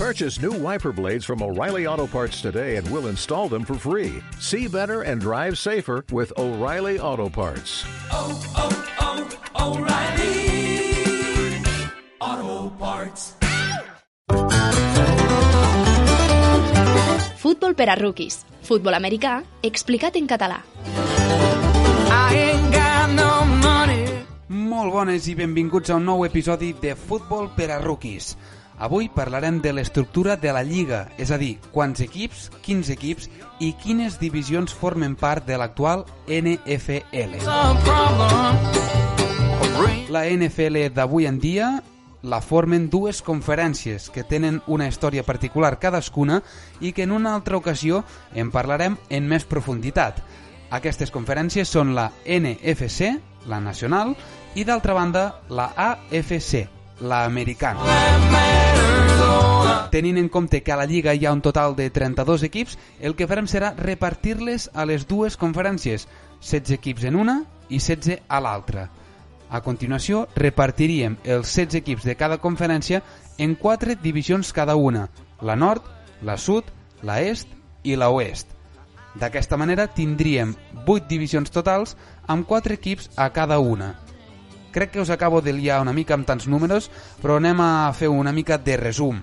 Purchase new wiper blades from O'Reilly Auto Parts today and we'll install them for free. See better and drive safer with O'Reilly Auto Parts. oh, oh, oh O'Reilly Auto Parts. Futbol per a rookies. Futbol americà explicat en català. Molt bones i benvinguts a un nou episodi de Futbol per a Rookies. Avui parlarem de l'estructura de la Lliga, és a dir, quants equips, quins equips i quines divisions formen part de l'actual NFL. La NFL d'avui en dia la formen dues conferències que tenen una història particular cadascuna i que en una altra ocasió en parlarem en més profunditat. Aquestes conferències són la NFC, la nacional, i d'altra banda la AFC, la americana. Tenint en compte que a la Lliga hi ha un total de 32 equips, el que farem serà repartir-les a les dues conferències, 16 equips en una i 16 a l'altra. A continuació, repartiríem els 16 equips de cada conferència en quatre divisions cada una, la nord, la sud, la est i la oest. D'aquesta manera tindríem 8 divisions totals amb 4 equips a cada una. Crec que us acabo de liar una mica amb tants números, però anem a fer una mica de resum.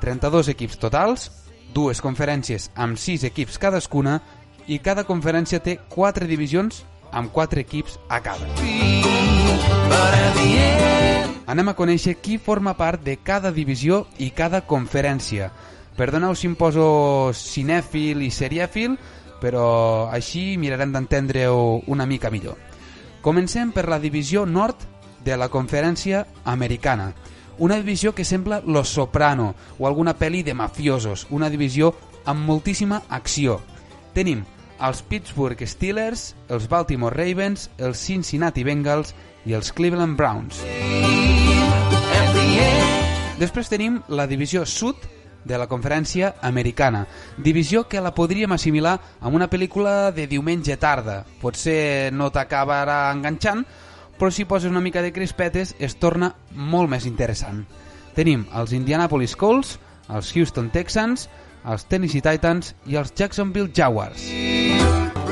32 equips totals, dues conferències amb 6 equips cadascuna i cada conferència té 4 divisions amb 4 equips a cada. Anem a conèixer qui forma part de cada divisió i cada conferència. Perdoneu si em poso cinèfil i serièfil, però així mirarem d'entendre-ho una mica millor. Comencem per la divisió nord de la conferència americana. Una divisió que sembla Los Soprano o alguna pel·li de mafiosos, una divisió amb moltíssima acció. Tenim els Pittsburgh Steelers, els Baltimore Ravens, els Cincinnati Bengals i els Cleveland Browns. Després tenim la divisió sud de la conferència americana, divisió que la podríem assimilar amb una pel·lícula de diumenge tarda. Potser no t'acabarà enganxant, però si poses una mica de crispetes es torna molt més interessant. Tenim els Indianapolis Colts, els Houston Texans, els Tennessee Titans i els Jacksonville Jaguars.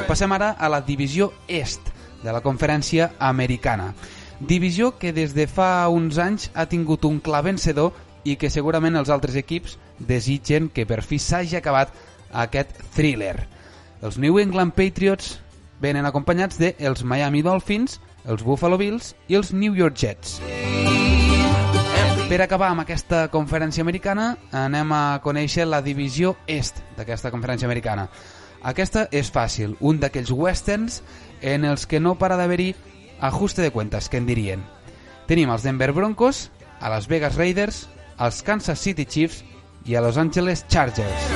Passem ara a la divisió est de la conferència americana. Divisió que des de fa uns anys ha tingut un clar vencedor i que segurament els altres equips desitgen que per fi s'hagi acabat aquest thriller. Els New England Patriots venen acompanyats de els Miami Dolphins, els Buffalo Bills i els New York Jets. Per acabar amb aquesta conferència americana, anem a conèixer la divisió est d'aquesta conferència americana. Aquesta és fàcil, un d'aquells westerns en els que no para d'haver-hi ajuste de cuentas, que en dirien. Tenim els Denver Broncos, a Las Vegas Raiders, als Kansas City Chiefs i a Los Angeles Chargers.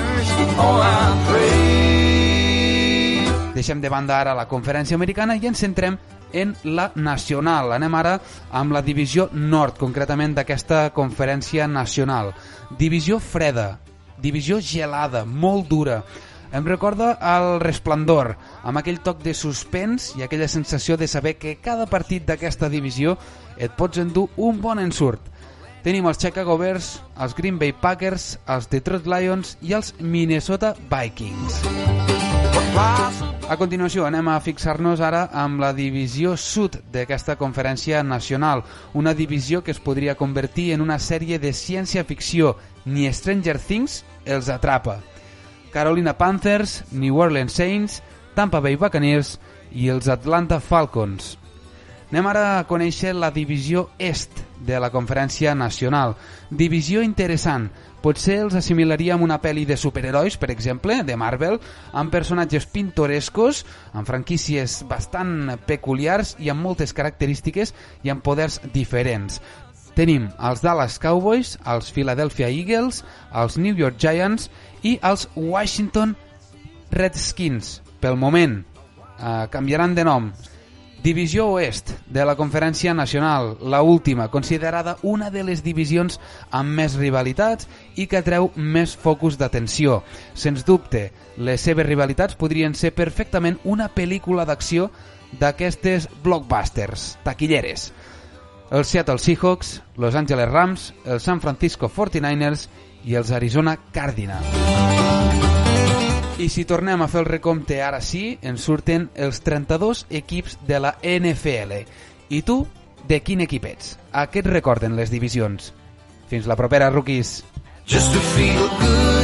Deixem de banda ara la conferència americana i ens centrem en la nacional. Anem ara amb la divisió nord, concretament d'aquesta conferència nacional. Divisió freda, divisió gelada, molt dura. Em recorda el Resplendor, amb aquell toc de suspens i aquella sensació de saber que cada partit d'aquesta divisió et pots endur un bon ensurt. Tenim els Chicago Bears, els Green Bay Packers, els Detroit Lions i els Minnesota Vikings. A continuació anem a fixar-nos ara amb la divisió sud d'aquesta conferència nacional, una divisió que es podria convertir en una sèrie de ciència-ficció. Ni Stranger Things els atrapa. Carolina Panthers, New Orleans Saints, Tampa Bay Buccaneers i els Atlanta Falcons. Anem ara a conèixer la divisió est de la conferència nacional. Divisió interessant. Potser els assimilaria amb una pel·li de superherois, per exemple, de Marvel, amb personatges pintorescos, amb franquícies bastant peculiars i amb moltes característiques i amb poders diferents. Tenim els Dallas Cowboys, els Philadelphia Eagles, els New York Giants i els Washington Redskins. Pel moment, eh, canviaran de nom. Divisió Oest de la Conferència Nacional, la última, considerada una de les divisions amb més rivalitats i que atreu més focus d'atenció. Sens dubte, les seves rivalitats podrien ser perfectament una pel·lícula d'acció d'aquestes blockbusters, taquilleres. els Seattle Seahawks, Los Angeles Rams, els San Francisco 49ers i els Arizona Cardinals. I si tornem a fer el recompte ara sí, ens surten els 32 equips de la NFL. I tu, de quin equip ets? A què et recorden les divisions? Fins la propera, rookies! Just to feel good